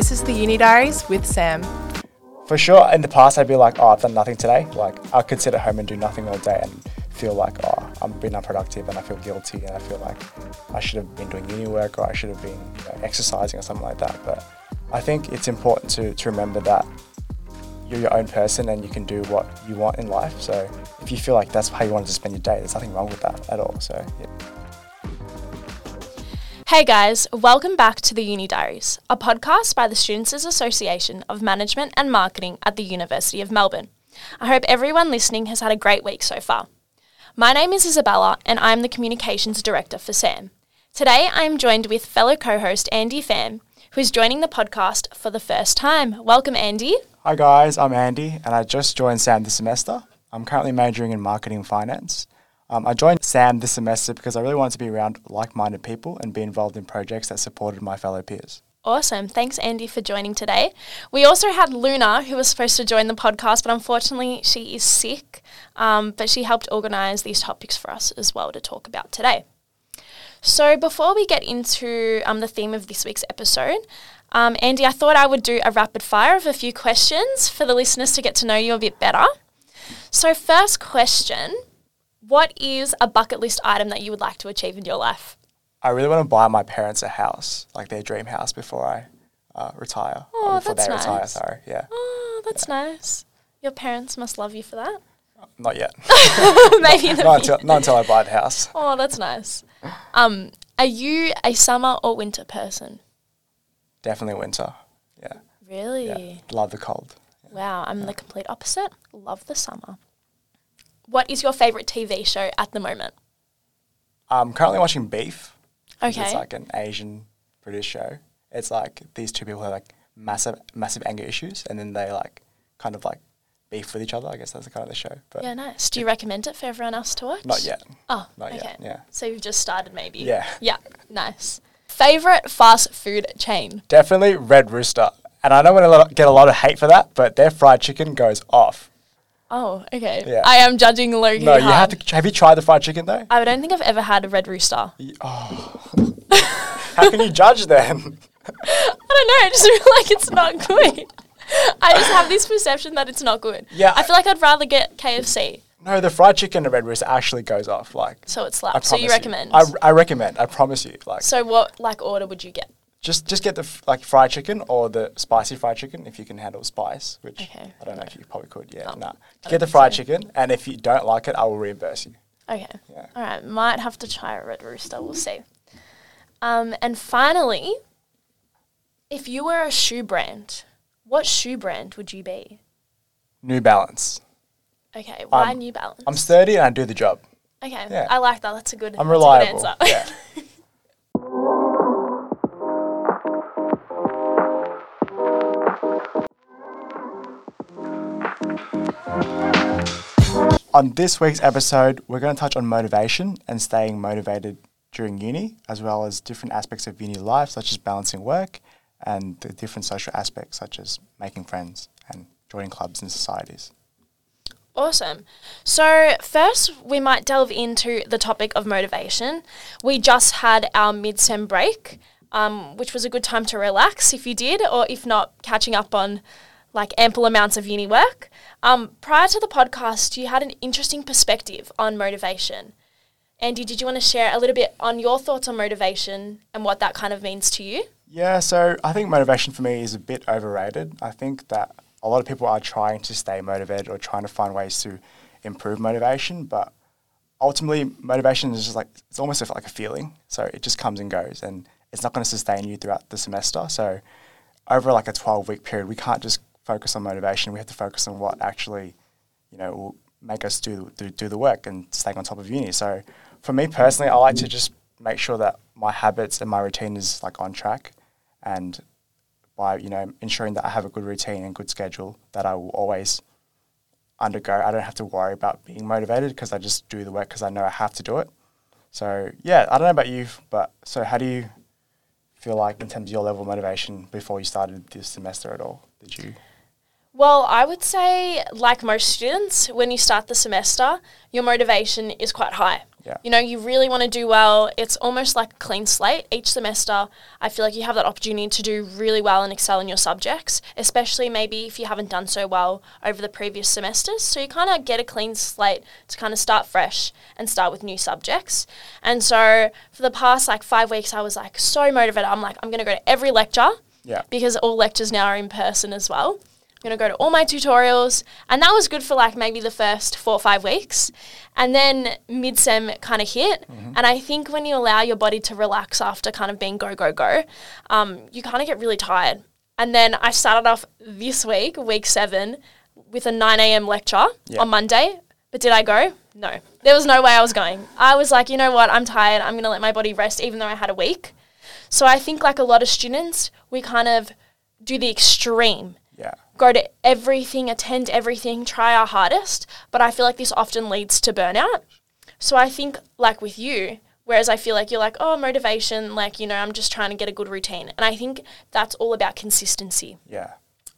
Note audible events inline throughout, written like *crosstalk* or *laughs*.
This is the Uni Diaries with SAM. For sure, in the past, I'd be like, oh, I've done nothing today. Like, I could sit at home and do nothing all day and feel like, oh, I'm being unproductive and I feel guilty and I feel like I should have been doing uni work or I should have been you know, exercising or something like that. But I think it's important to, to remember that you're your own person and you can do what you want in life. So if you feel like that's how you want to spend your day, there's nothing wrong with that at all. So, yeah. Hey guys, welcome back to the Uni Diaries, a podcast by the Students' Association of Management and Marketing at the University of Melbourne. I hope everyone listening has had a great week so far. My name is Isabella and I'm the Communications Director for SAM. Today I am joined with fellow co host Andy Pham, who is joining the podcast for the first time. Welcome, Andy. Hi guys, I'm Andy and I just joined SAM this semester. I'm currently majoring in marketing finance. Um, I joined SAM this semester because I really wanted to be around like minded people and be involved in projects that supported my fellow peers. Awesome. Thanks, Andy, for joining today. We also had Luna, who was supposed to join the podcast, but unfortunately, she is sick. Um, but she helped organise these topics for us as well to talk about today. So, before we get into um, the theme of this week's episode, um, Andy, I thought I would do a rapid fire of a few questions for the listeners to get to know you a bit better. So, first question what is a bucket list item that you would like to achieve in your life? I really want to buy my parents a house, like their dream house, before I uh, retire. Oh, before that's they nice. retire, sorry. Yeah. Oh, that's nice. Your parents must love you for that. Not yet. *laughs* *laughs* Maybe the not, until, not until I buy the house. *laughs* Oh, that's nice. Um, are you a summer or winter person? Definitely winter. Yeah. Really? yeah. Love the cold. Wow, I'm the complete opposite. Love the summer. What is your favorite TV show at the moment? I'm currently watching Beef. Okay. It's like an Asian British show. It's like these two people have like massive, massive anger issues, and then they like kind of like beef with each other. I guess that's the kind of the show. But yeah, nice. Do you recommend it for everyone else to watch? not yet. Oh, Not okay. yet, yeah. So you've just started, maybe. Yeah. Yeah. Nice. Favorite fast food chain? Definitely Red Rooster. And I know I'm going to get a lot of hate for that, but their fried chicken goes off. Oh, okay. Yeah. I am judging low No, you have to. Have you tried the fried chicken though? I don't think I've ever had a red rooster. Oh, *laughs* How can you judge then? *laughs* I don't know. I just feel like it's not good. I just have this perception that it's not good. Yeah, I feel like I'd rather get KFC. No, the fried chicken at Red Rooster actually goes off. Like, So it slaps. So you recommend. I, I recommend. I promise you. Like, so what like order would you get? Just just get the f- like fried chicken or the spicy fried chicken if you can handle spice. Which Okay. I don't know if you probably could. Yeah, Oh, nah. Get the fried so. chicken, and if you don't like it, I will reimburse you. Okay. Yeah. All right. Might have to try a red rooster. We'll see. Um, and finally, if you were a shoe brand, what shoe brand would you be? New Balance. Okay. Why Um, New Balance? I'm sturdy and I do the job. okay. yeah. I like that. That's a good. I'm a good reliable. answer. Yeah. *laughs* On this week's episode, we're going to touch on motivation and staying motivated during uni, as well as different aspects of uni life, such as balancing work and the different social aspects, such as making friends and joining clubs and societies. Awesome. So, first, we might delve into the topic of motivation. We just had our mid sem break, um, which was a good time to relax if you did, or if not, catching up on like ample amounts of uni work. Um, prior to the podcast, you had an interesting perspective on motivation. Andy, did you want to share a little bit on your thoughts on motivation and what that kind of means to you? Yeah, so I think motivation for me is a bit overrated. I think that a lot of people are trying to stay motivated or trying to find ways to improve motivation, but ultimately motivation is just like it's almost like a feeling. So it just comes and goes and it's not going to sustain you throughout the semester. So over like a 12 week period, we can't just focus on motivation. We have to focus on what actually, you know, will make us do, do, do the work and staying on top of uni. So for me personally, I like to just make sure that my habits and my routine is like on track and by, you know, ensuring that I have a good routine and good schedule that I will always undergo. I don't have to worry about being motivated because I just do the work because I know I have to do it. So yeah, I don't know about you, but so how do you feel like in terms of your level of motivation before you started this semester at all? Did you? Well, I would say, like most students, when you start the semester, your motivation is quite high. Yeah. You know, you really want to do well. It's almost like a clean slate. Each semester, I feel like you have that opportunity to do really well and excel in your subjects, especially maybe if you haven't done so well over the previous semesters. So you kind of get a clean slate to kind of start fresh and start with new subjects. And so for the past like five weeks, I was like so motivated. I'm like, I'm going to go to every lecture Yeah. because all lectures now are in person as well. I'm going to go to all my tutorials. And that was good for like maybe the first four or five weeks. And then mid sem kind of hit. And I think when you allow your body to relax after kind of being go, go, go, um, you kind of get really tired. And then I started off this week, week seven, with a 9 a.m. lecture Yeah. on Monday. But did I go? No. There was no way I was going. I was like, you know what? I'm tired. I'm going to let my body rest, even though I had a week. So I think, like a lot of students, we kind of do the extreme Yeah. Go to everything, attend everything, try our hardest. But I feel like this often leads to burnout. So I think, like with you, whereas I feel like you're like, oh, motivation, like, you know, I'm just trying to get a good routine. And I think that's all about consistency. Yeah.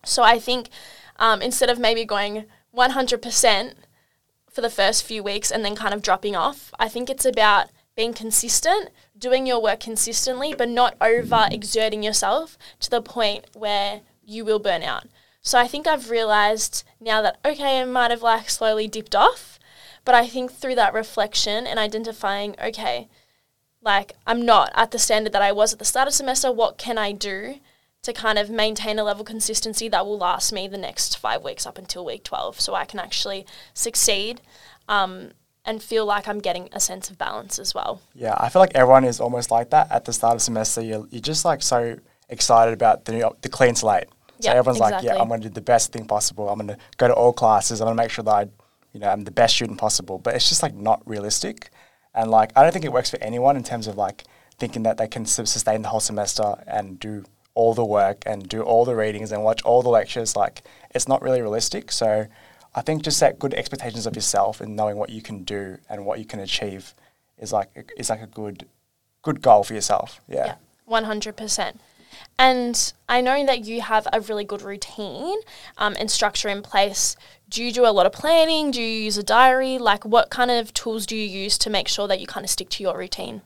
So I think um, instead of maybe going 100% for the first few weeks and then kind of dropping off, I think it's about being consistent, doing your work consistently, but not over exerting yourself to the point where you will burn out. So I think I've realized now that, okay, I might have like slowly dipped off, but I think through that reflection and identifying, okay, like I'm not at the standard that I was at the start of semester, what can I do to kind of maintain a level of consistency that will last me the next five weeks up until week 12 so I can actually succeed um, and feel like I'm getting a sense of balance as well. Yeah, I feel like everyone is almost like that at the start of semester. You're, you're just like so excited about the new, the clean slate. So Yeah, everyone's like, yeah. I'm going to do the best thing possible. I'm going to go to all classes. I'm going to make sure that I, you know, I'm the best student possible. But it's just like not realistic, and like I don't think it works for anyone in terms of like thinking that they can sustain the whole semester and do all the work and do all the readings and watch all the lectures. Like it's not really realistic. So I think just set good expectations of yourself and knowing what you can do and what you can achieve is like is like a good good goal for yourself. Yeah. Yeah, one hundred percent. And I know that you have a really good routine um, and structure in place. Do you do a lot of planning? Do you use a diary? Like, what kind of tools do you use to make sure that you kind of stick to your routine?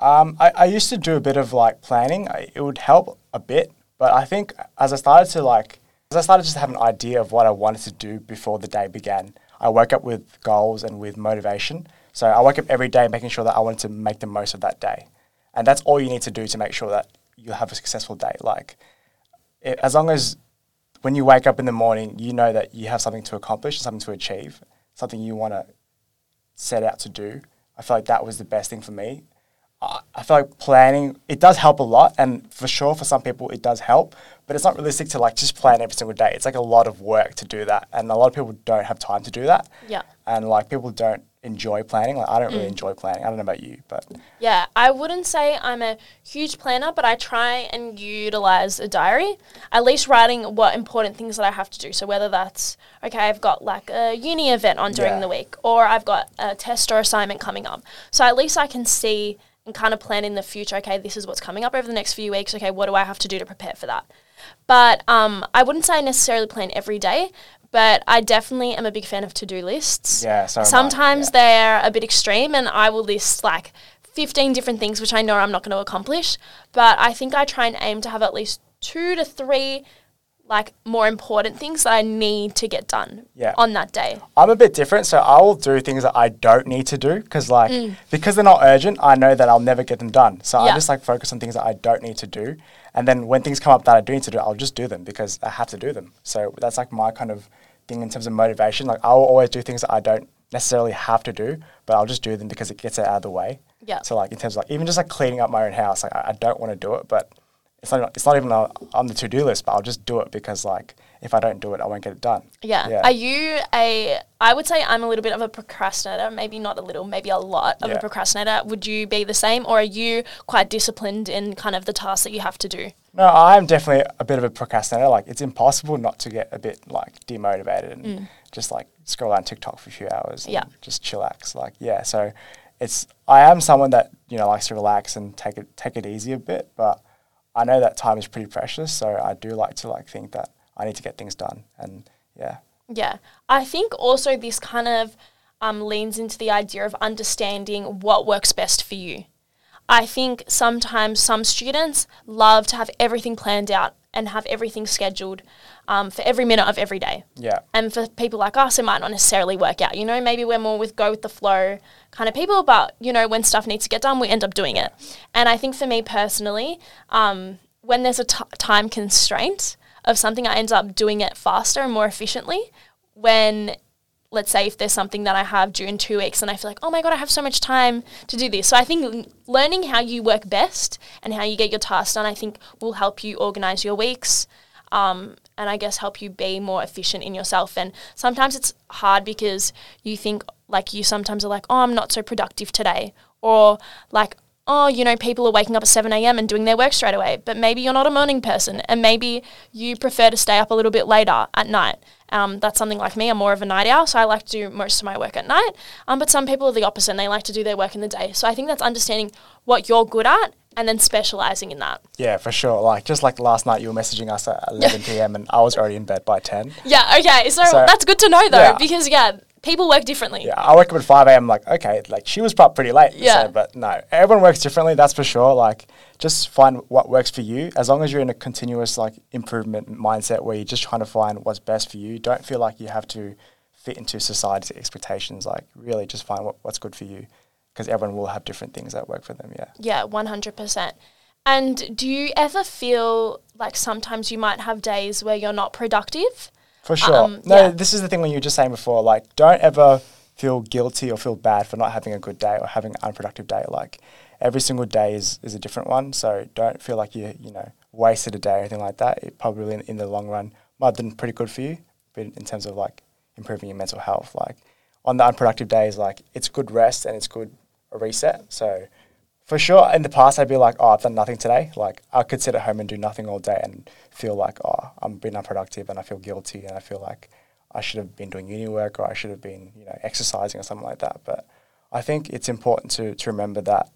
Um, I, I used to do a bit of like planning. I, it would help a bit, but I think as I started to like, as I started just to have an idea of what I wanted to do before the day began, I woke up with goals and with motivation. So I woke up every day making sure that I wanted to make the most of that day, and that's all you need to do to make sure that you have a successful day. Like, it, as long as when you wake up in the morning, you know that you have something to accomplish, something to achieve, something you want to set out to do. I feel like that was the best thing for me. I I feel like planning it does help a lot, and for sure for some people it does help, but it's not realistic to like just plan every single day. It's like a lot of work to do that, and a lot of people don't have time to do that. Yeah. And like people don't enjoy planning. Like I don't really enjoy planning. I don't know about you, but Yeah, I wouldn't say I'm a huge planner, but I try and utilize a diary, at least writing what important things that I have to do. So whether that's okay, I've got like a uni event on during Yeah. the week, or I've got a test or assignment coming up. So at least I can see and kind of plan in the future. Okay, this is what's coming up over the next few weeks. Okay, what do I have to do to prepare for that? But um, I wouldn't say I necessarily plan every day. But I definitely am a big fan of to-do lists. Yeah, so I, Sometimes yeah. they're a bit extreme, and I will list like 15 different things which I know I'm not going to accomplish. But I think I try and aim to have at least two to three like more important things that I need to get done Yeah. on that day. I'm a bit different, so I will do things that I don't need to do because, like, because they're not urgent, I know that I'll never get them done. So I Mm. Just like focus on things that I don't need to do, and then when things come up that I do need to do, I'll just do them because I have to do them. So that's like my kind of thing in terms of motivation. Like I will always do things that I don't necessarily have to do, but I'll just do them because it gets it out of the way. Yeah. So like in terms of like even just like cleaning up my own house, like I, I don't want to do it, but it's not it's not even on on the to do list, but I'll just do it because like if I don't do it, I won't get it done. Yeah. Yeah. Are you a? I would say I'm a little bit of a procrastinator. Maybe not a little, maybe a lot of Yeah. a procrastinator. Would you be the same, or are you quite disciplined in kind of the tasks that you have to do? No, I'm definitely a bit of a procrastinator. Like it's impossible not to get a bit like demotivated and just like scroll down TikTok for a few hours and Mm. Yeah. just chillax. Like yeah, so it's I am someone that you know likes to relax and take it take it easy a bit, but I know that time is pretty precious. So I do like to like think that I need to get things done. And yeah, Yeah. I think also this kind of um, leans into the idea of understanding what works best for you. I think sometimes some students love to have everything planned out and have everything scheduled um, for every minute of every day. yeah, And for people like us, it might not necessarily work out. You know, maybe we're more with go with the flow kind of people, but you know, when stuff needs to get done, we end up doing it. And I think for me personally, um, when there's a t- time constraint of something, I end up doing it faster and more efficiently. When, let's say, if there's something that I have due in two weeks and I feel like, oh my God, I have so much time to do this. So I think learning how you work best and how you get your tasks done, I think will help you organize your weeks um, and I guess help you be more efficient in yourself. And sometimes it's hard because you think, like, you sometimes are like, oh, I'm not so productive today. Or, like, oh, you know, people are waking up at 7 a.m. and doing their work straight away. But maybe you're not a morning person and maybe you prefer to stay up a little bit later at night. Um, that's something like me. I'm more of a night owl, so I like to do most of my work at night. Um, but some people are the opposite and they like to do their work in the day. So I think that's understanding what you're good at and then specializing in that. yeah, for sure. Like just like last night, you were messaging us at *laughs* 11 p.m. and I was already in bed by 10. Yeah, okay. So, So- that's good to know though, Yeah. because yeah, people work differently. Yeah, I wake up at 5 a.m. like, okay, like she was up pretty late. Yeah. So, but no, everyone works differently, that's for sure. Like, just find what works for you. As long as you're in a continuous like improvement mindset where you're just trying to find what's best for you, don't feel like you have to fit into society's expectations. Like, really just find what, what's good for you because everyone will have different things that work for them. Yeah. Yeah, 100%. And do you ever feel like sometimes you might have days where you're not productive? For sure. Um, no, yeah. this is the thing when you were just saying before, like, don't ever feel guilty or feel bad for not having a good day or having an unproductive day. Like, every single day is, is a different one. So don't feel like you, you know, wasted a day or anything like that. It probably in, in the long run might have been pretty good for you, but in terms of like improving your mental health, like on the unproductive days, like it's good rest and it's good a reset. So for sure, in the past, I'd be like, oh, I've done nothing today. Like, I could sit at home and do nothing all day and feel like, oh, I'm being unproductive and I feel guilty and I feel like I should have been doing uni work or I should have been, you know, exercising or something like that. But I think it's important to, to remember that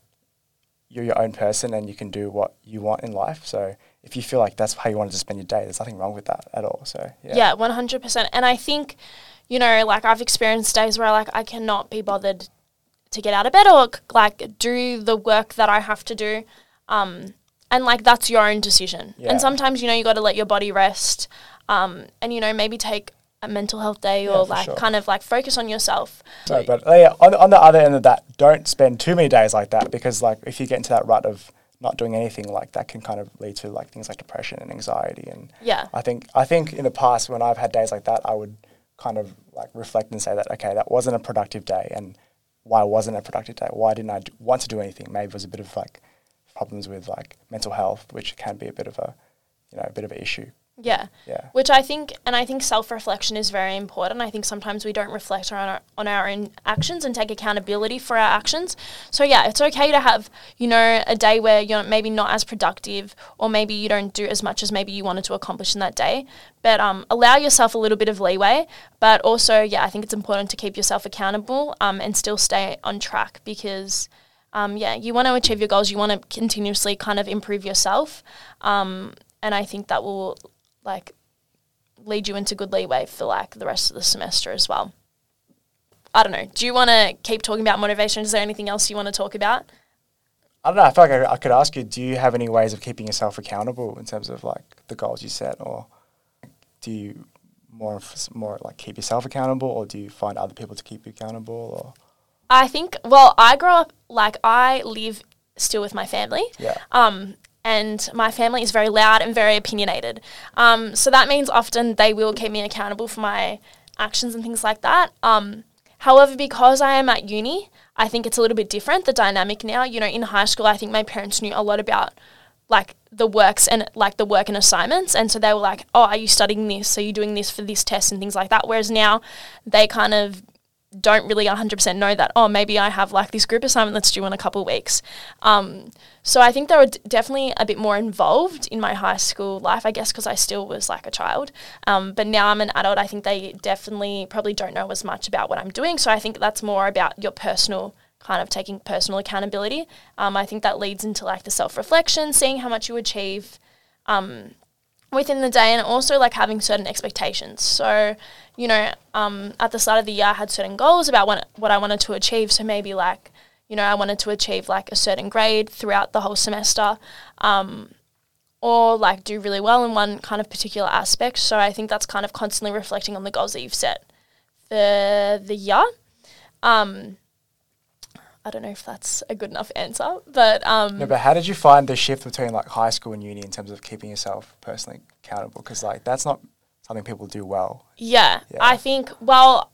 you're your own person and you can do what you want in life. So if you feel like that's how you wanted to spend your day, there's nothing wrong with that at all. So, yeah. Yeah, 100%. And I think, you know, like I've experienced days where like I cannot be bothered to get out of bed or like do the work that I have to do. Um, and like that's your own decision. Yeah. And sometimes, you know, you got to let your body rest um, and, you know, maybe take a mental health day Yeah, or like sure. kind of like focus on yourself. So, but uh, yeah, on, on the other end of that, don't spend too many days like that because, like, if you get into that rut of not doing anything, like that can kind of lead to like things like depression and anxiety. And Yeah. I think I think in the past when I've had days like that, I would kind of like reflect and say that okay, that wasn't a productive day, and why wasn't a productive day? Why didn't I d- want to do anything? Maybe it was a bit of like problems with like mental health, which can be a bit of a you know a bit of an issue. Yeah. Yeah. Which I think, and I think self reflection is very important. I think sometimes we don't reflect on our, on our own actions and take accountability for our actions. So, yeah, it's okay to have, you know, a day where you're maybe not as productive or maybe you don't do as much as maybe you wanted to accomplish in that day. But um, allow yourself a little bit of leeway. But also, yeah, I think it's important to keep yourself accountable um, and still stay on track because. Um, yeah, you want to achieve your goals. You want to continuously kind of improve yourself, um, and I think that will like lead you into good leeway for like the rest of the semester as well. I don't know. Do you want to keep talking about motivation? Is there anything else you want to talk about? I don't know. I feel like I, I could ask you: Do you have any ways of keeping yourself accountable in terms of like the goals you set, or do you more more like keep yourself accountable, or do you find other people to keep you accountable? Or I think. Well, I grow up like I live still with my family. yeah, Um, and my family is very loud and very opinionated. Um, so that means often they will keep me accountable for my actions and things like that. Um, however, because I am at uni, I think it's a little bit different, the dynamic now. You know, in high school, I think my parents knew a lot about like the works and like the work and assignments. And so they were like, oh, are you studying this? Are you doing this for this test and things like that? Whereas now they kind of don't really 100% know that, oh, maybe I have like this group assignment that's due in a couple weeks. Um, so I think they were d- definitely a bit more involved in my high school life, I guess, because I still was like a child. Um, but now I'm an adult, I think they definitely probably don't know as much about what I'm doing. So I think that's more about your personal kind of taking personal accountability. Um, I think that leads into like the self reflection, seeing how much you achieve. Um, within the day and also like having certain expectations. So, you know, um, at the start of the year, I had certain goals about what, what I wanted to achieve. So maybe like, you know, I wanted to achieve like a certain grade throughout the whole semester. Um, or like do really well in one kind of particular aspect. So I think that's kind of constantly reflecting on the goals that you've set for the year. Um, I don't know if that's a good enough answer, but um, No, but how did you find the shift between like high school and uni in terms of keeping yourself personally accountable? Because like that's not something people do well. yeah, Yeah. I think well,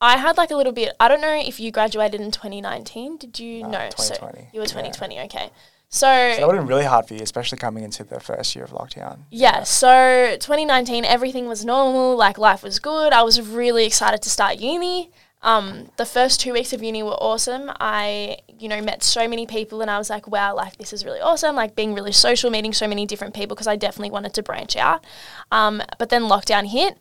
I had like a little bit. I don't know if you graduated in 2019. Did you know? 2020, So you were yeah. 2020. Okay, So that would have been really hard for you, especially coming into the first year of lockdown. Yeah, so 2019, everything was normal, like life was good. I was really excited to start uni. Um, the first two weeks of uni were awesome. I, you know, met so many people and I was like, wow, like this is really awesome. Like being really social, meeting so many different people because I definitely wanted to branch out. Um, but then lockdown hit.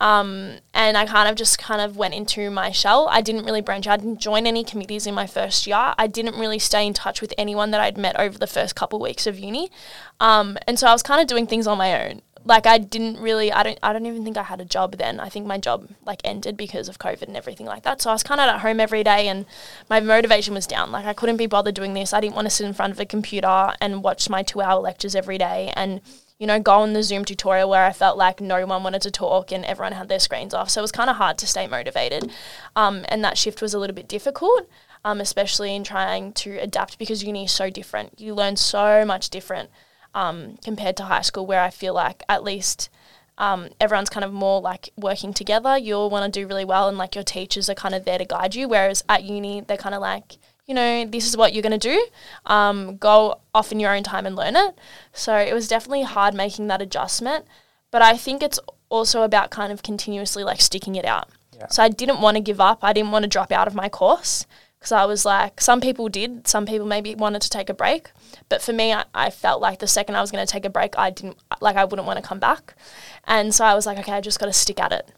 Um, and I kind of just kind of went into my shell. I didn't really branch out. I didn't join any committees in my first year. I didn't really stay in touch with anyone that I'd met over the first couple weeks of uni. Um, and so I was kind of doing things on my own. Like I didn't really, I don't, I don't even think I had a job then. I think my job like ended because of COVID and everything like that. So I was kind of at home every day, and my motivation was down. Like I couldn't be bothered doing this. I didn't want to sit in front of a computer and watch my two-hour lectures every day, and you know, go on the Zoom tutorial where I felt like no one wanted to talk and everyone had their screens off. So it was kind of hard to stay motivated, um, and that shift was a little bit difficult. Um, especially in trying to adapt because uni is so different. You learn so much different um, compared to high school, where I feel like at least um, everyone's kind of more like working together. You all want to do really well, and like your teachers are kind of there to guide you. Whereas at uni, they're kind of like, you know, this is what you're going to do. Um, go off in your own time and learn it. So it was definitely hard making that adjustment. But I think it's also about kind of continuously like sticking it out. Yeah. So I didn't want to give up. I didn't want to drop out of my course because I was like, some people did. Some people maybe wanted to take a break. But for me, I, I felt like the second I was going to take a break, I didn't, like, I wouldn't want to come back. And so I was like, okay, I just got to stick at it.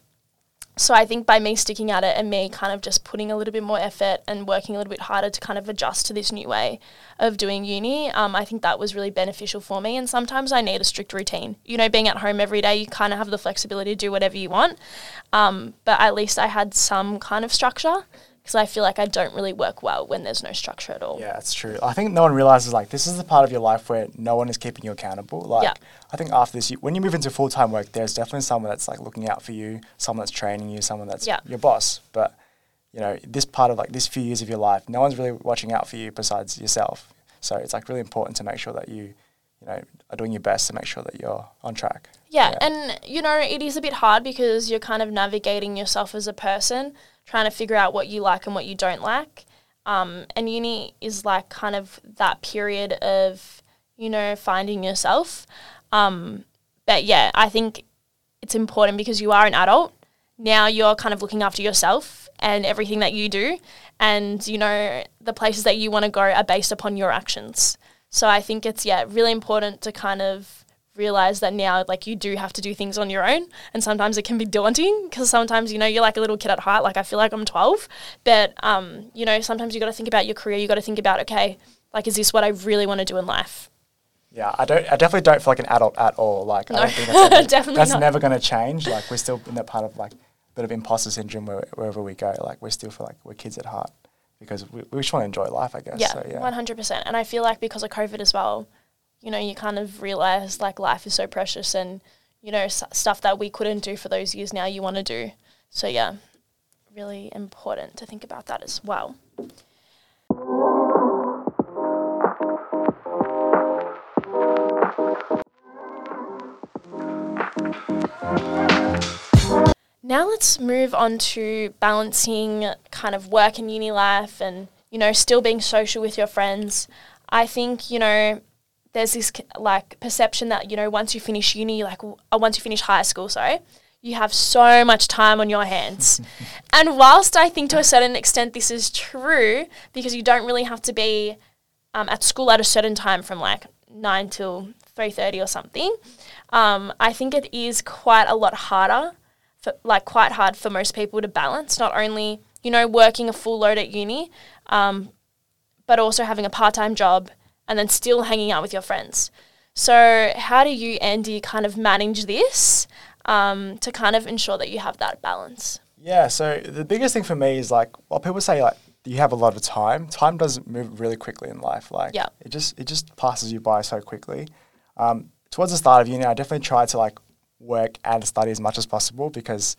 So I think by me sticking at it and me kind of just putting a little bit more effort and working a little bit harder to kind of adjust to this new way of doing uni, um, I think that was really beneficial for me. And sometimes I need a strict routine. You know, being at home every day, you kind of have the flexibility to do whatever you want. Um, but at least I had some kind of structure because I feel like I don't really work well when there's no structure at all. Yeah, that's true. I think no one realizes like this is the part of your life where no one is keeping you accountable. Like Yeah. I think after this, you, when you move into full time work, there's definitely someone that's like looking out for you, someone that's training you, someone that's Yeah. your boss. But you know, this part of like this few years of your life, no one's really watching out for you besides yourself. So it's like really important to make sure that you, you know, are doing your best to make sure that you're on track. Yeah, Yeah. and you know, it is a bit hard because you're kind of navigating yourself as a person, trying to figure out what you like and what you don't like. Um, and uni is like kind of that period of, you know, finding yourself. Um, but yeah, I think it's important because you are an adult. Now you're kind of looking after yourself and everything that you do. And, you know, the places that you want to go are based upon your actions. So I think it's, yeah, really important to kind of realize that now like you do have to do things on your own and sometimes it can be daunting because sometimes you know you're like a little kid at heart like i feel like i'm 12 but um you know sometimes you got to think about your career you got to think about okay like is this what i really want to do in life Yeah, I don't. I definitely don't feel like an adult at all. Like I No, don't think *laughs* that's, ever, definitely that's not. never going to change. Like we're still in that part of like a bit of imposter syndrome where, wherever we go. Like we're still feel like we're kids at heart because we, we just want to enjoy life. I guess. yeah, So, yeah. 100% and i feel like because of covid as well you know you kind of realize like life is so precious and you know s- stuff that we couldn't do for those years now you want to do so yeah really important to think about that as well Now let's move on to balancing kind of work and uni life and, you know, still being social with your friends. I think, you know, there's this like perception that, you know, once you finish uni, like, uh, once you finish high school, sorry, you have so much time on your hands. *laughs* and whilst I think to a certain extent this is true, because you don't really have to be um, at school at a certain time from like 9 till 3.30 or something, um, I think it is quite a lot harder for, like quite hard for most people to balance. Not only you know working a full load at uni, um, but also having a part time job and then still hanging out with your friends. So, how do you, Andy, kind of manage this um, to kind of ensure that you have that balance? Yeah, so the biggest thing for me is like, well, people say like you have a lot of time. Time doesn't move really quickly in life. Like, Yeah. it just it just passes you by so quickly. Um, towards the start of uni, I definitely tried to like work and study as much as possible because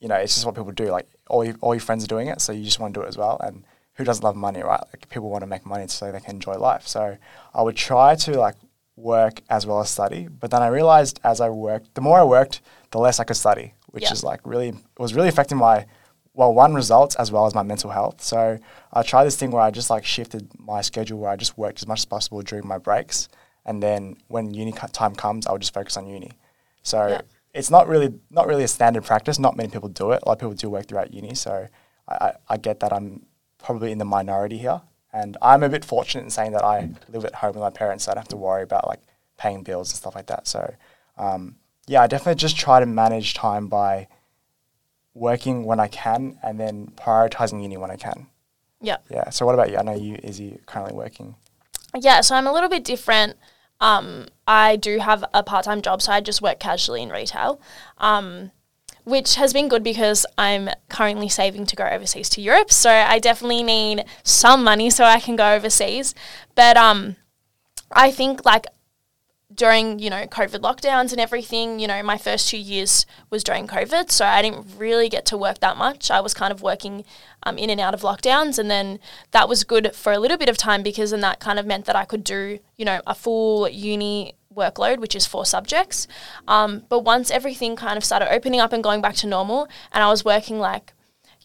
you know it's just what people do. Like all your, all your friends are doing it, so you just want to do it as well. And who doesn't love money, right? Like people want to make money so they can enjoy life. So I would try to like work as well as study. But then I realized as I worked, the more I worked, the less I could study, which Yeah. is like really it was really affecting my well one results as well as my mental health. So I tried this thing where I just like shifted my schedule where I just worked as much as possible during my breaks, and then when uni time comes, I would just focus on uni. So Yeah. it's not really not really a standard practice. Not many people do it. A lot of people do work throughout uni. So I, I, I get that I'm probably in the minority here, and I'm a bit fortunate in saying that I live at home with my parents, so I don't have to worry about like paying bills and stuff like that. So um, yeah, I definitely just try to manage time by working when I can, and then prioritizing uni when I can. Yeah. Yeah. So what about you? I know you, Izzy, you currently working. Yeah, so I'm a little bit different. Um, I do have a part time job, so I just work casually in retail, um, which has been good because I'm currently saving to go overseas to Europe. So I definitely need some money so I can go overseas. But um, I think like during you know COVID lockdowns and everything, you know, my first two years was during COVID, so I didn't really get to work that much. I was kind of working um, in and out of lockdowns, and then that was good for a little bit of time because then that kind of meant that I could do you know a full uni workload, which is four subjects. Um, but once everything kind of started opening up and going back to normal, and I was working like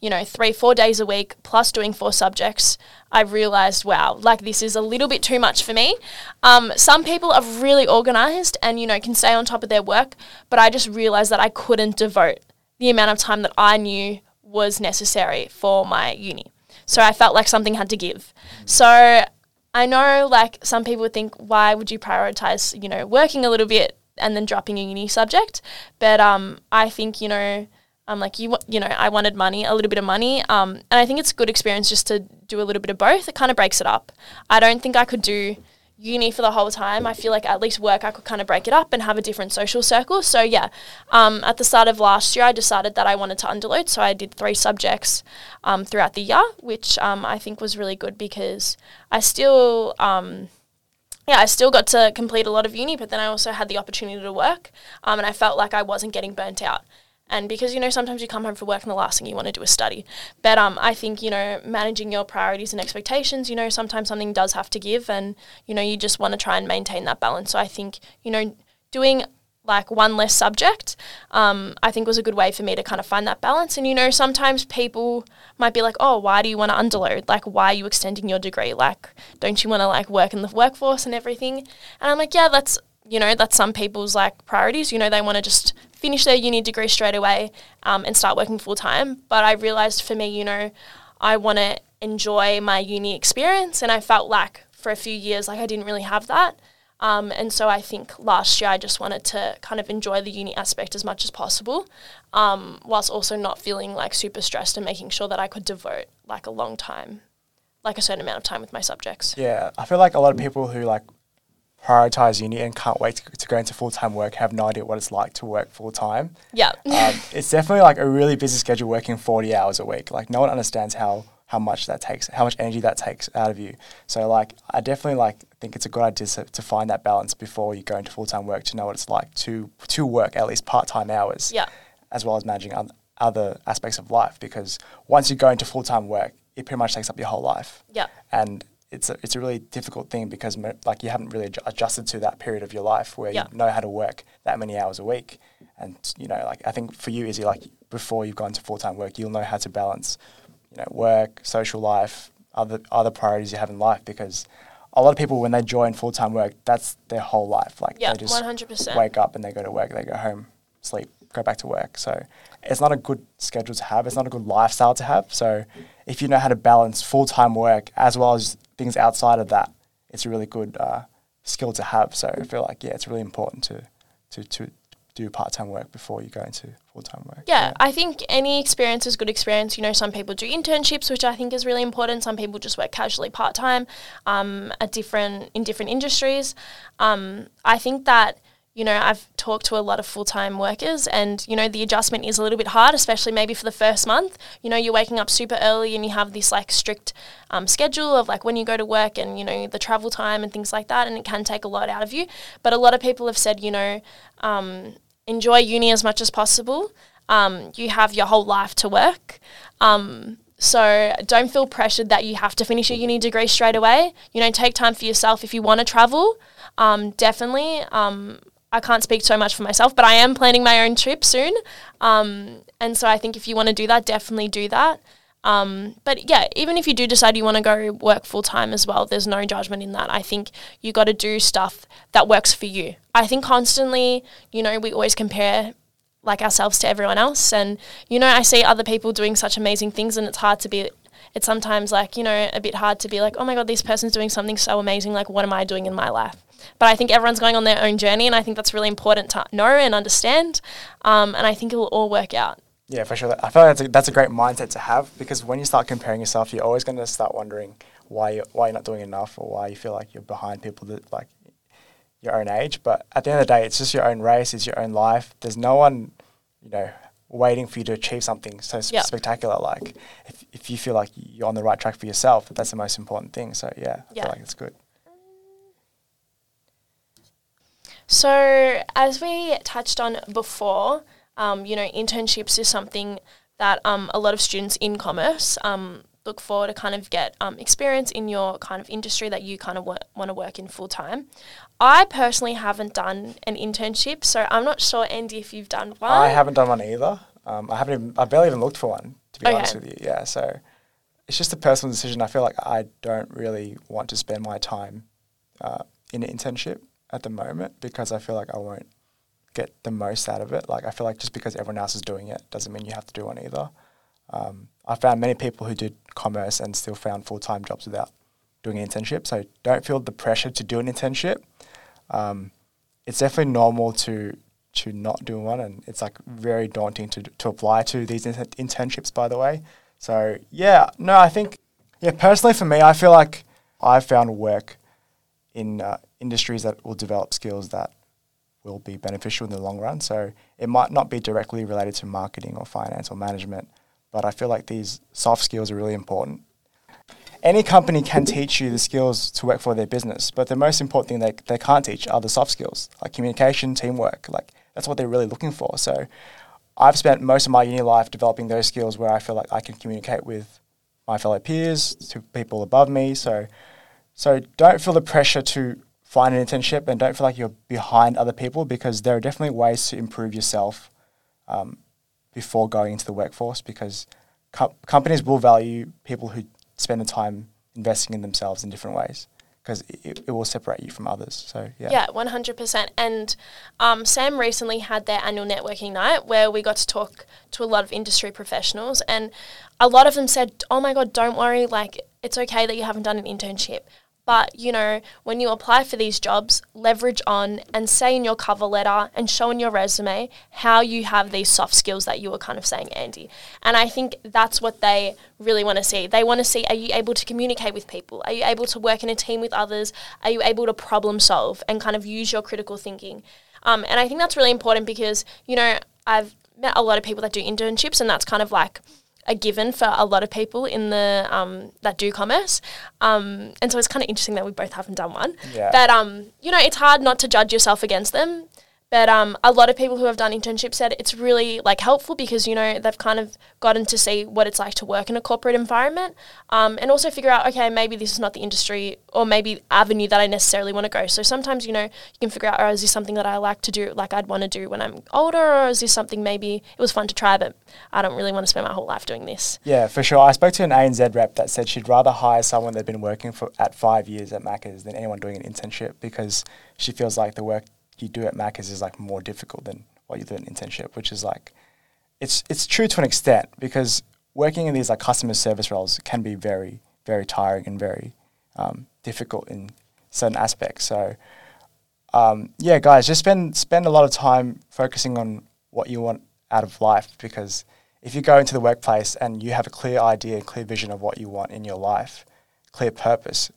you know, three, four days a week plus doing four subjects, I realized, wow, like this is a little bit too much for me. Um, some people are really organized and, you know, can stay on top of their work, but I just realized that I couldn't devote the amount of time that I knew was necessary for my uni. So I felt like something had to give. So I know like some people would think, why would you prioritize, you know, working a little bit and then dropping a uni subject? But um, I think, you know, I'm like you, you know, I wanted money, a little bit of money, um, and I think it's a good experience just to do a little bit of both. It kind of breaks it up. I don't think I could do uni for the whole time. I feel like at least work, I could kind of break it up and have a different social circle. So yeah, um, at the start of last year, I decided that I wanted to underload, so I did three subjects um, throughout the year, which um, I think was really good because I still. Um, yeah, I still got to complete a lot of uni, but then I also had the opportunity to work, um, and I felt like I wasn't getting burnt out. And because you know sometimes you come home from work and the last thing you want to do is study, but um, I think you know managing your priorities and expectations. You know sometimes something does have to give, and you know you just want to try and maintain that balance. So I think you know doing like one less subject, um, I think was a good way for me to kind of find that balance. And you know, sometimes people might be like, "Oh, why do you want to underload? Like, why are you extending your degree? Like, don't you want to like work in the workforce and everything?" And I'm like, "Yeah, that's you know, that's some people's like priorities. You know, they want to just finish their uni degree straight away um, and start working full time. But I realized for me, you know, I want to enjoy my uni experience, and I felt like for a few years, like I didn't really have that. Um, and so I think last year I just wanted to kind of enjoy the uni aspect as much as possible, um, whilst also not feeling like super stressed and making sure that I could devote like a long time, like a certain amount of time with my subjects. Yeah, I feel like a lot of people who like prioritize uni and can't wait to, to go into full time work have no idea what it's like to work full time. Yeah. Um, *laughs* it's definitely like a really busy schedule working 40 hours a week. Like no one understands how how much that takes, how much energy that takes out of you. So like I definitely like think it's a good idea to, to find that balance before you go into full time work to know what it's like to to work at least part time hours. Yeah. As well as managing oth- other aspects of life because once you go into full time work, it pretty much takes up your whole life Yeah. and it's a, it's a really difficult thing because like you haven't really adju- adjusted to that period of your life where Yeah. you know how to work that many hours a week and you know like I think for you Izzy like before you've gone to full time work you'll know how to balance you know work social life other other priorities you have in life because a lot of people when they join full time work that's their whole life like Yeah. they just One hundred percent. wake up and they go to work they go home sleep go back to work so it's not a good schedule to have it's not a good lifestyle to have so if you know how to balance full-time work as well as things outside of that it's a really good uh, skill to have so i feel like yeah it's really important to to, to do part-time work before you go into full full time work. Yeah, I think any experience is good experience. You know, some people do internships, which I think is really important. Some people just work casually part time, um, at different in different industries. Um, I think that you know I've talked to a lot of full time workers, and you know the adjustment is a little bit hard, especially maybe for the first month. You know, you're waking up super early, and you have this like strict um, schedule of like when you go to work, and you know the travel time and things like that, and it can take a lot out of you. But a lot of people have said, you know. Um, enjoy uni as much as possible. Um, you have your whole life to work. Um, so don't feel pressured that you have to finish your uni degree straight away. You know, take time for yourself if you want to travel. Um, definitely. Um, I can't speak so much for myself, but I am planning my own trip soon. Um, and so I think if you want to do that, definitely do that. Um, but yeah, even if you do decide you want to go work full time as well, there's no judgment in that. I think you got to do stuff that works for you. I think constantly, you know, we always compare like ourselves to everyone else, and you know, I see other people doing such amazing things, and it's hard to be. It's sometimes like you know a bit hard to be like, oh my god, this person's doing something so amazing. Like, what am I doing in my life? But I think everyone's going on their own journey, and I think that's really important to know and understand. Um, and I think it will all work out. Yeah, for sure. I feel like that's a, that's a great mindset to have because when you start comparing yourself, you're always going to start wondering why you're, why you're not doing enough or why you feel like you're behind people that like your own age. But at the end of the day, it's just your own race, it's your own life. There's no one, you know, waiting for you to achieve something so Yep. spectacular. Like if, if you feel like you're on the right track for yourself, that's the most important thing. So yeah, I Yeah. feel like it's good. So, as we touched on before, um, you know, internships is something that um, a lot of students in commerce um, look for to kind of get um, experience in your kind of industry that you kind of want to work in full time. I personally haven't done an internship, so I'm not sure, Andy, if you've done one. I haven't done one either. Um, I haven't. Even, I barely even looked for one to be Okay. honest with you. Yeah, so it's just a personal decision. I feel like I don't really want to spend my time uh, in an internship at the moment because I feel like I won't get the most out of it. Like I feel like just because everyone else is doing it doesn't mean you have to do one either. Um, I found many people who did commerce and still found full time jobs without doing an internship. So don't feel the pressure to do an internship. Um, it's definitely normal to to not do one, and it's like very daunting to to apply to these inter- internships. By the way, so yeah, no, I think yeah, personally for me, I feel like I've found work in uh, industries that will develop skills that will be beneficial in the long run. So it might not be directly related to marketing or finance or management, but I feel like these soft skills are really important. Any company can teach you the skills to work for their business, but the most important thing they, they can't teach are the soft skills, like communication, teamwork. Like that's what they're really looking for. So I've spent most of my uni life developing those skills where I feel like I can communicate with my fellow peers, to people above me. So so don't feel the pressure to find an internship and don't feel like you're behind other people because there are definitely ways to improve yourself um, before going into the workforce because co- companies will value people who spend the time investing in themselves in different ways because it, it will separate you from others. So yeah. Yeah, one hundred percent. And um, SAM recently had their annual networking night where we got to talk to a lot of industry professionals, and a lot of them said, "Oh my god, don't worry. Like it's okay that you haven't done an internship." But you know, when you apply for these jobs, leverage on and say in your cover letter and show in your resume how you have these soft skills that you were kind of saying, Andy. And I think that's what they really want to see. They want to see are you able to communicate with people? Are you able to work in a team with others? Are you able to problem solve and kind of use your critical thinking? Um, and I think that's really important because, you know, I've met a lot of people that do internships and that's kind of like a given for a lot of people in the um, that do commerce, um, and so it's kind of interesting that we both haven't done one. Yeah. But um, you know, it's hard not to judge yourself against them. But um, a lot of people who have done internships said it's really like helpful because you know they've kind of gotten to see what it's like to work in a corporate environment, um, and also figure out okay maybe this is not the industry or maybe avenue that I necessarily want to go. So sometimes you know you can figure out oh is this something that I like to do like I'd want to do when I'm older or is this something maybe it was fun to try but I don't really want to spend my whole life doing this. Yeah, for sure. I spoke to an ANZ rep that said she'd rather hire someone that'd been working for at five years at Macca's than anyone doing an internship because she feels like the work you do at Macca's is like more difficult than what you do an internship, which is like it's it's true to an extent because working in these like customer service roles can be very very tiring and very um, difficult in certain aspects. So um, yeah, guys, just spend spend a lot of time focusing on what you want out of life because if you go into the workplace and you have a clear idea, clear vision of what you want in your life, clear purpose,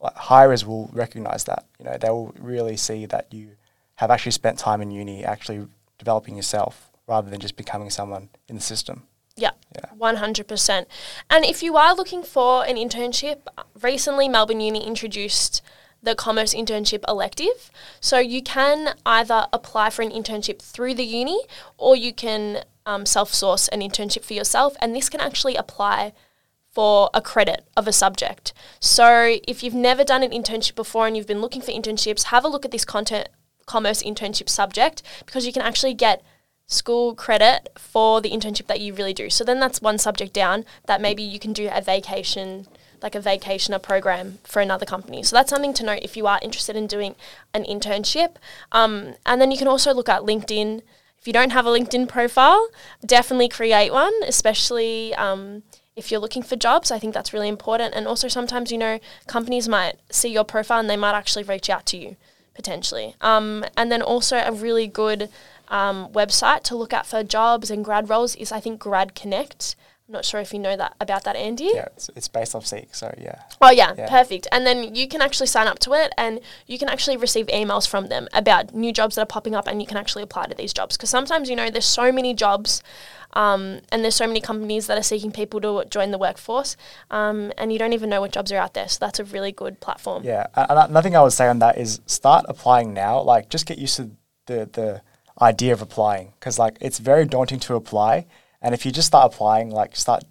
like hirers will recognize that. You know, they will really see that you have actually spent time in uni actually developing yourself rather than just becoming someone in the system. Yeah, Yeah. 100%. And if you are looking for an internship, recently Melbourne Uni introduced the Commerce Internship Elective. So you can either apply for an internship through the uni or you can um, self source an internship for yourself. And this can actually apply for a credit of a subject. So if you've never done an internship before and you've been looking for internships, have a look at this content commerce internship subject because you can actually get school credit for the internship that you really do. So then that's one subject down that maybe you can do a vacation like a vacationer program for another company. So that's something to note if you are interested in doing an internship. Um, and then you can also look at LinkedIn. If you don't have a LinkedIn profile, definitely create one, especially um, if you're looking for jobs. I think that's really important. And also, sometimes, you know, companies might see your profile and they might actually reach out to you potentially. Um, and then also, a really good um, website to look at for jobs and grad roles is, I think, Grad Connect. I'm not sure if you know that about that, Andy. Yeah, it's, it's based off Seek, so yeah. Oh yeah, Yeah. perfect. And then you can actually sign up to it, and you can actually receive emails from them about new jobs that are popping up, and you can actually apply to these jobs. Because sometimes you know there's so many jobs, um, and there's so many companies that are seeking people to join the workforce, um, and you don't even know what jobs are out there. So that's a really good platform. Yeah, and and nothing I would say on that is start applying now. Like, just get used to the the idea of applying because like it's very daunting to apply, and if you just start applying, like start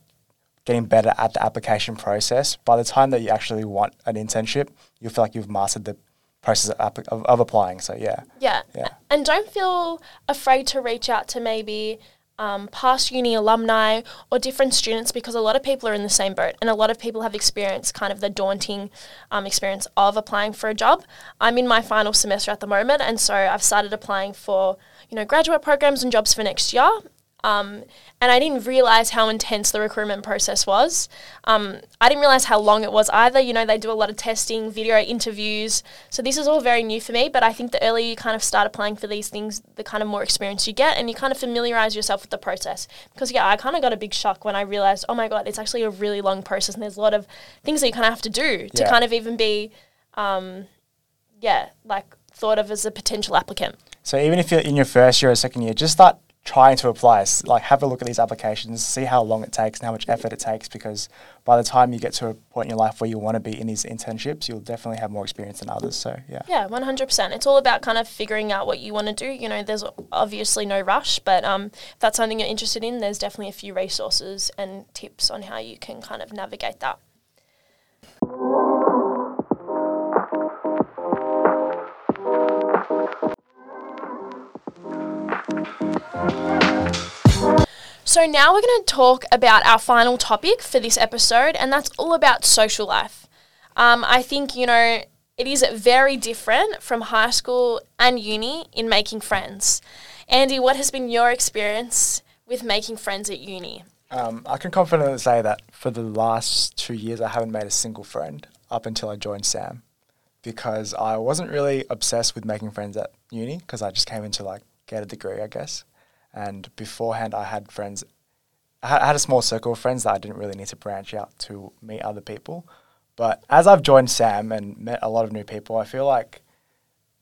getting better at the application process, by the time that you actually want an internship, you'll feel like you've mastered the process of, of, of applying. So yeah, Yeah. Yeah. And don't feel afraid to reach out to maybe um, past uni alumni or different students because a lot of people are in the same boat and a lot of people have experienced kind of the daunting um, experience of applying for a job. I'm in my final semester at the moment and so I've started applying for, you know, graduate programs and jobs for next year. Um, and I didn't realize how intense the recruitment process was. Um, I didn't realize how long it was either. You know, they do a lot of testing, video interviews. So this is all very new for me. But I think the earlier you kind of start applying for these things, the kind of more experience you get, and you kind of familiarize yourself with the process. Because yeah, I kind of got a big shock when I realized, oh my god, it's actually a really long process, and there's a lot of things that you kind of have to do to Yeah. kind of even be, um, yeah, like thought of as a potential applicant. So even if you're in your first year or second year, just start trying to apply. Like have a look at these applications, see how long it takes and how much effort it takes. Because by the time you get to a point in your life where you want to be in these internships, you'll definitely have more experience than others. So yeah. Yeah, one hundred percent. It's all about kind of figuring out what you want to do. You know, there's obviously no rush, but um, if that's something you're interested in, there's definitely a few resources and tips on how you can kind of navigate that. So now we're going to talk about our final topic for this episode, and that's all about social life. Um, I think, you know, it is very different from high school and uni in making friends. Andy, what has been your experience with making friends at uni? Um, I can confidently say that for the last two years, I haven't made a single friend up until I joined SAM, because I wasn't really obsessed with making friends at uni because I just came in to like get a degree, I guess. And beforehand, I had friends. I had- a small circle of friends that I didn't really need to branch out to meet other people. But as I've joined SAM and met a lot of new people, I feel like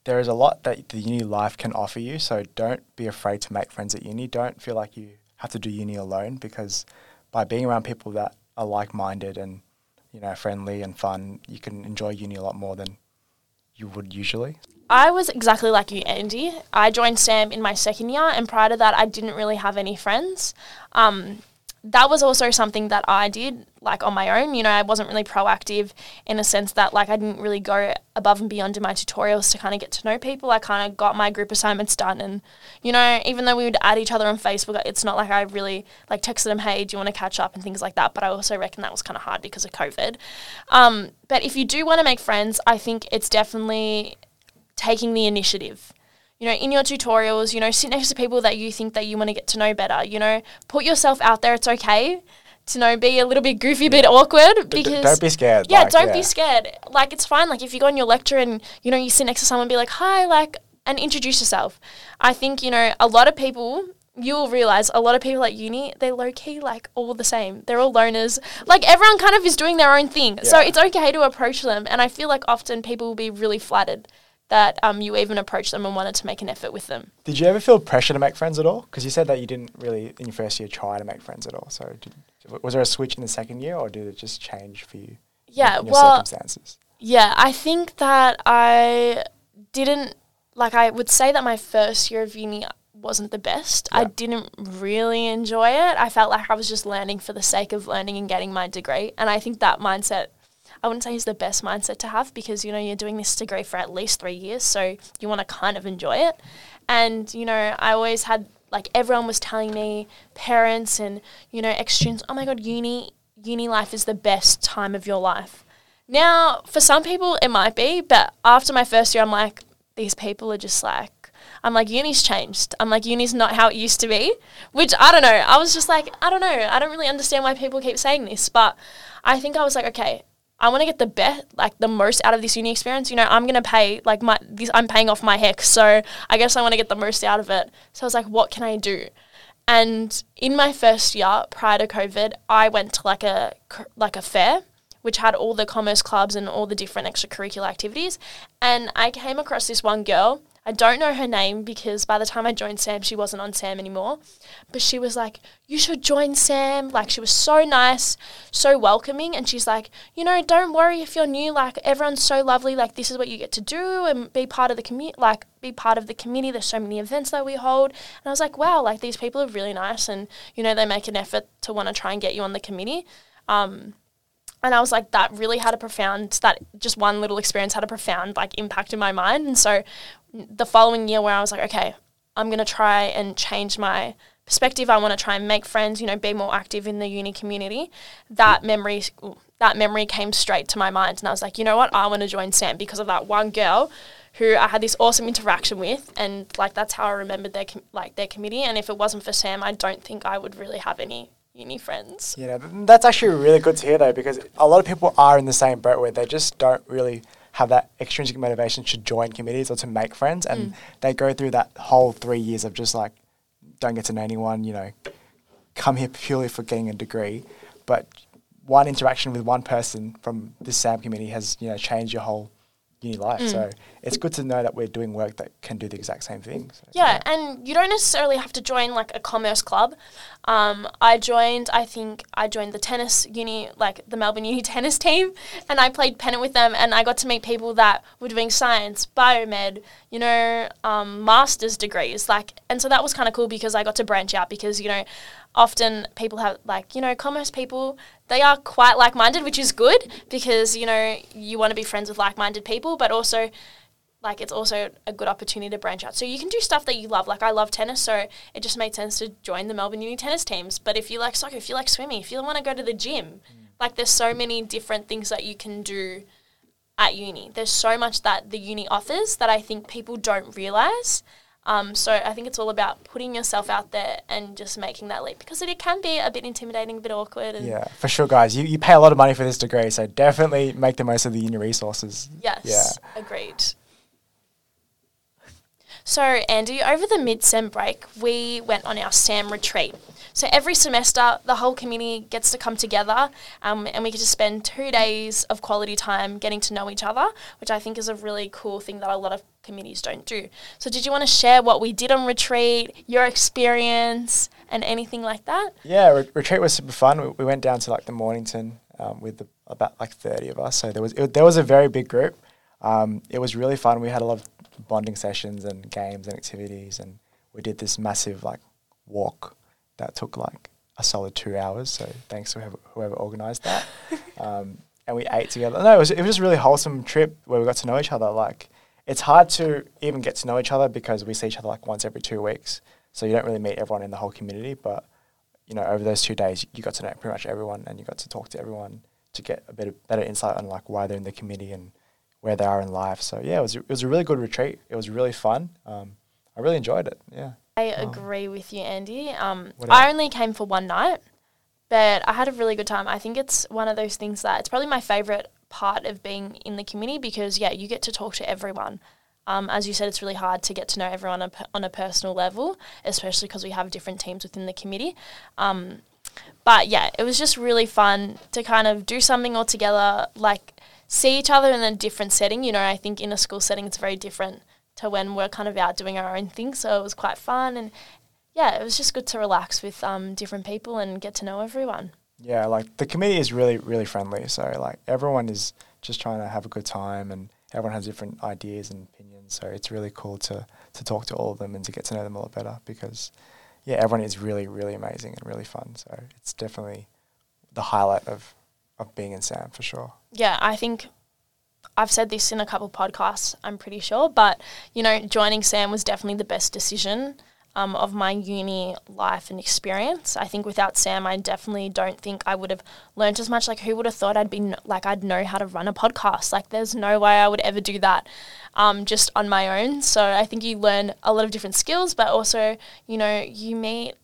there is a lot that the uni life can offer you. So don't be afraid to make friends at uni. Don't feel like you have to do uni alone because by being around people that are like minded and you know friendly and fun, you can enjoy uni a lot more than you would usually. I was exactly like you, Andy. I joined SAM in my second year, and prior to that, I didn't really have any friends. Um, that was also something that I did, like on my own. You know, I wasn't really proactive in a sense that, like, I didn't really go above and beyond in my tutorials to kind of get to know people. I kind of got my group assignments done, and you know, even though we would add each other on Facebook, it's not like I really like texted them, "Hey, do you want to catch up?" and things like that. But I also reckon that was kind of hard because of COVID. Um, but if you do want to make friends, I think it's definitely taking the initiative. You know, in your tutorials, you know, sit next to people that you think that you want to get to know better. You know, put yourself out there. It's okay to know be a little bit goofy, a bit awkward D- d- don't be scared. yeah, like, don't be scared. Like it's fine. Like if you go in your lecture and you know you sit next to someone, be like, "Hi," like, and introduce yourself. I think you know a lot of people you'll realize a lot of people at uni, they're low key like all the same. They're all loners. Like everyone kind of is doing their own thing. So it's okay to approach them. And I feel like often people will be really flattered that um, you even approached them and wanted to make an effort with them. Did you ever feel pressure to make friends at all? Because you said that you didn't really in your first year try to make friends at all. So did, was there a switch in the second year, or did it just change for you? Yeah, in your well, circumstances. Yeah, I think that I didn't like I would say that my first year of uni wasn't the best. I didn't really enjoy it. I felt like I was just learning for the sake of learning and getting my degree. And I think that mindset I wouldn't say is the best mindset to have because you know you're doing this degree for at least 3 years, so you want to kind of enjoy it. And you know, I always had like everyone was telling me, parents and you know, ex students, "Oh my god, uni uni life is the best time of your life." Now, for some people, it might be, but after my first year, I'm like, these people are just like, I'm like, uni's changed. I'm like, uni's not how it used to be, which I don't know. I was just like, I don't know. I don't really understand why people keep saying this, but I think I was like, okay, I want to get the best, like the most out of this uni experience. You know, I'm gonna pay like my, this, I'm paying off my HECS, so I guess I want to get the most out of it. So I was like, what can I do? And in my first year prior to COVID, I went to like a like a fair, which had all the commerce clubs and all the different extracurricular activities. And I came across this one girl. I don't know her name because by the time I joined SAM, she wasn't on SAM anymore. But she was like, You should join SAM. Like, she was so nice, so welcoming. And she's like, You know, don't worry if you're new. Like, everyone's so lovely. Like, this is what you get to do and be part of the community. Like, be part of the community. There's so many events that we hold. And I was like, Wow, like, these people are really nice. And, you know, they make an effort to want to try and get you on the committee. Um, and I was like, that really had a profound, that just one little experience had a profound like impact in my mind. And so mm, the following year where I was like, okay, I'm going to try and change my perspective. I want to try and make friends, you know, be more active in the uni community. That memory, that memory came straight to my mind. And I was like, you know what? I want to join SAM because of that one girl who I had this awesome interaction with. And like, that's how I remembered their, com- like their committee. And if it wasn't for SAM, I don't think I would really have any uni friends. Yeah, that's actually really good to hear though, because a lot of people are in the same boat where they just don't really have that extrinsic motivation to join committees or to make friends, and mm. they go through that whole three years of just like don't get to know anyone. You know, come here purely for getting a degree, but one interaction with one person from this SAM committee has you know changed your whole uni life. So it's good to know that we're doing work that can do the exact same thing. So, Yeah, and you don't necessarily have to join like a commerce club. Um, I joined, I think I joined the tennis uni, like the Melbourne *laughs* Uni tennis team, and I played pennant with them, and I got to meet people that were doing science, biomed, you know, um, master's degrees, like, and so that was kind of cool because I got to branch out because you know, often people have like you know commerce people they are quite like-minded which is good because you know you want to be friends with like-minded people but also like it's also a good opportunity to branch out. So you can do stuff that you love. Like I love tennis, so it just made sense to join the Melbourne Uni tennis teams. But if you like soccer, if you like swimming, if you want to go to the gym, mm. like there's so many different things that you can do at uni. There's so much that the uni offers that I think people don't realize. Um, so I think it's all about putting yourself out there and just making that leap because it can be a bit intimidating, a bit awkward. And Yeah, for sure, guys. You, you pay a lot of money for this degree, so definitely make the most of the uni resources. Yes, Yeah. agreed. So, Andy, over the mid sem break, we went on our SAM retreat. So, every semester, the whole community gets to come together um, and we get to spend two days of quality time getting to know each other, which I think is a really cool thing that a lot of committees don't do. So, did you want to share what we did on retreat, your experience, and anything like that? Yeah, re- retreat was super fun. We, we went down to like the Mornington um, with the, about like thirty of us. So there was it, there was a very big group. Um, it was really fun. We had a lot of bonding sessions and games and activities, and we did this massive like walk that took like a solid two hours. So thanks to whoever, whoever organised that. *laughs* um, and we ate together. No, it was it was just a really wholesome trip where we got to know each other. Like it's hard to even get to know each other because we see each other like once every two weeks. So you don't really meet everyone in the whole community, but you know, over those two days, you got to know pretty much everyone, and you got to talk to everyone to get a bit of better insight on like why they're in the committee and where they are in life. So yeah, it was it was a really good retreat. It was really fun. Um, I really enjoyed it. Yeah. I Oh. agree with you, Andy. Um, I only came for one night, but I had a really good time. I think it's one of those things that it's probably my favorite part of being in the community because yeah, you get to talk to everyone. Um, as you said, it's really hard to get to know everyone on a, on a personal level, especially because we have different teams within the committee. Um, but yeah, it was just really fun to kind of do something all together, like see each other in a different setting. You know, I think in a school setting it's very different to when we're kind of out doing our own thing. So it was quite fun and yeah, it was just good to relax with um, different people and get to know everyone. Yeah, like the committee is really, really friendly. So like everyone is just trying to have a good time and everyone has different ideas and opinions. So it's really cool to, to talk to all of them and to get to know them a lot better because yeah, everyone is really, really amazing and really fun. So it's definitely the highlight of, of being in SAM for sure. Yeah, I think I've said this in a couple podcasts, I'm pretty sure, but you know, joining SAM was definitely the best decision um, of my uni life and experience. I think without SAM, I definitely don't think I would have learned as much. Like, who would have thought I'd be like I'd know how to run a podcast? Like, there's no way I would ever do that um, just on my own. So I think you learn a lot of different skills, but also, you know, you meet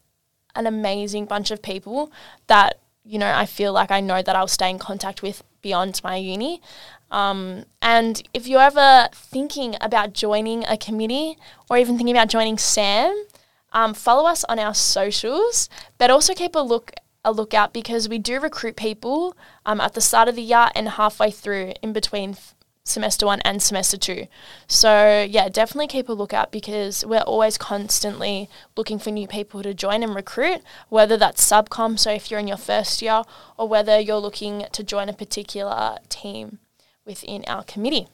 an amazing bunch of people that you know I feel like I know that I'll stay in contact with beyond my uni. Um, and if you're ever thinking about joining a committee or even thinking about joining SAM, um, follow us on our socials, but also keep a look a lookout because we do recruit people um, at the start of the year and halfway through in between semester one and semester two. So yeah, definitely keep a lookout because we're always constantly looking for new people to join and recruit, whether that's subcom, so if you're in your first year, or whether you're looking to join a particular team within our committee.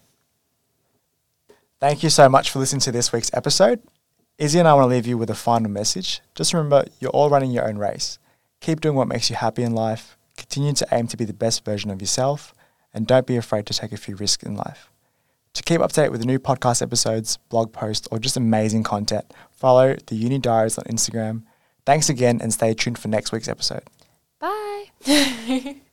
Thank you so much for listening to this week's episode. Izzy and I want to leave you with a final message. Just remember, you're all running your own race. Keep doing what makes you happy in life. Continue to aim to be the best version of yourself, and don't be afraid to take a few risks in life. To keep up to date with the new podcast episodes, blog posts, or just amazing content, follow the Uni Diaries on Instagram. Thanks again, and stay tuned for next week's episode. Bye. *laughs*